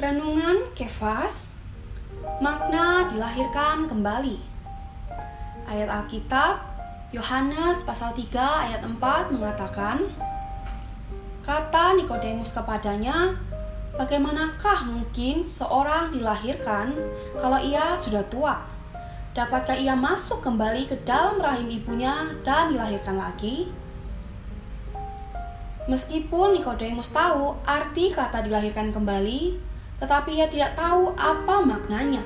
Renungan Kefas Makna dilahirkan kembali Ayat Alkitab Yohanes pasal 3 ayat 4 mengatakan Kata Nikodemus kepadanya Bagaimanakah mungkin seorang dilahirkan kalau ia sudah tua? Dapatkah ia masuk kembali ke dalam rahim ibunya dan dilahirkan lagi? Meskipun Nikodemus tahu arti kata dilahirkan kembali, tetapi ia tidak tahu apa maknanya.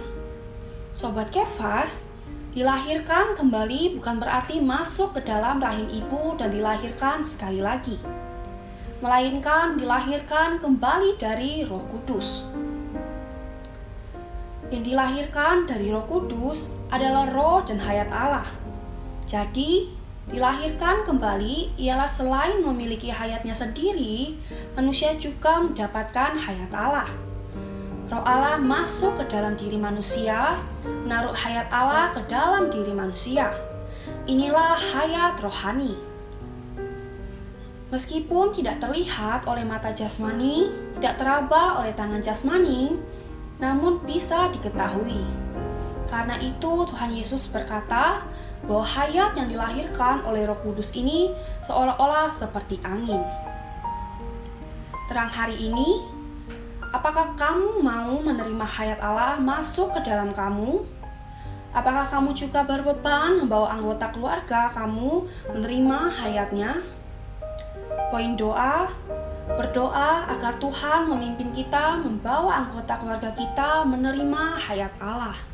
Sobat Kefas, dilahirkan kembali bukan berarti masuk ke dalam rahim ibu dan dilahirkan sekali lagi, melainkan dilahirkan kembali dari Roh Kudus. Yang dilahirkan dari Roh Kudus adalah roh dan hayat Allah. Jadi, Dilahirkan kembali ialah selain memiliki hayatnya sendiri, manusia juga mendapatkan hayat Allah. Roh Allah masuk ke dalam diri manusia, menaruh hayat Allah ke dalam diri manusia. Inilah hayat rohani. Meskipun tidak terlihat oleh mata jasmani, tidak teraba oleh tangan jasmani, namun bisa diketahui. Karena itu Tuhan Yesus berkata, bahwa hayat yang dilahirkan oleh Roh Kudus ini seolah-olah seperti angin. Terang hari ini, apakah kamu mau menerima hayat Allah masuk ke dalam kamu? Apakah kamu juga berbeban membawa anggota keluarga kamu menerima hayatnya? Poin doa, berdoa agar Tuhan memimpin kita membawa anggota keluarga kita menerima hayat Allah.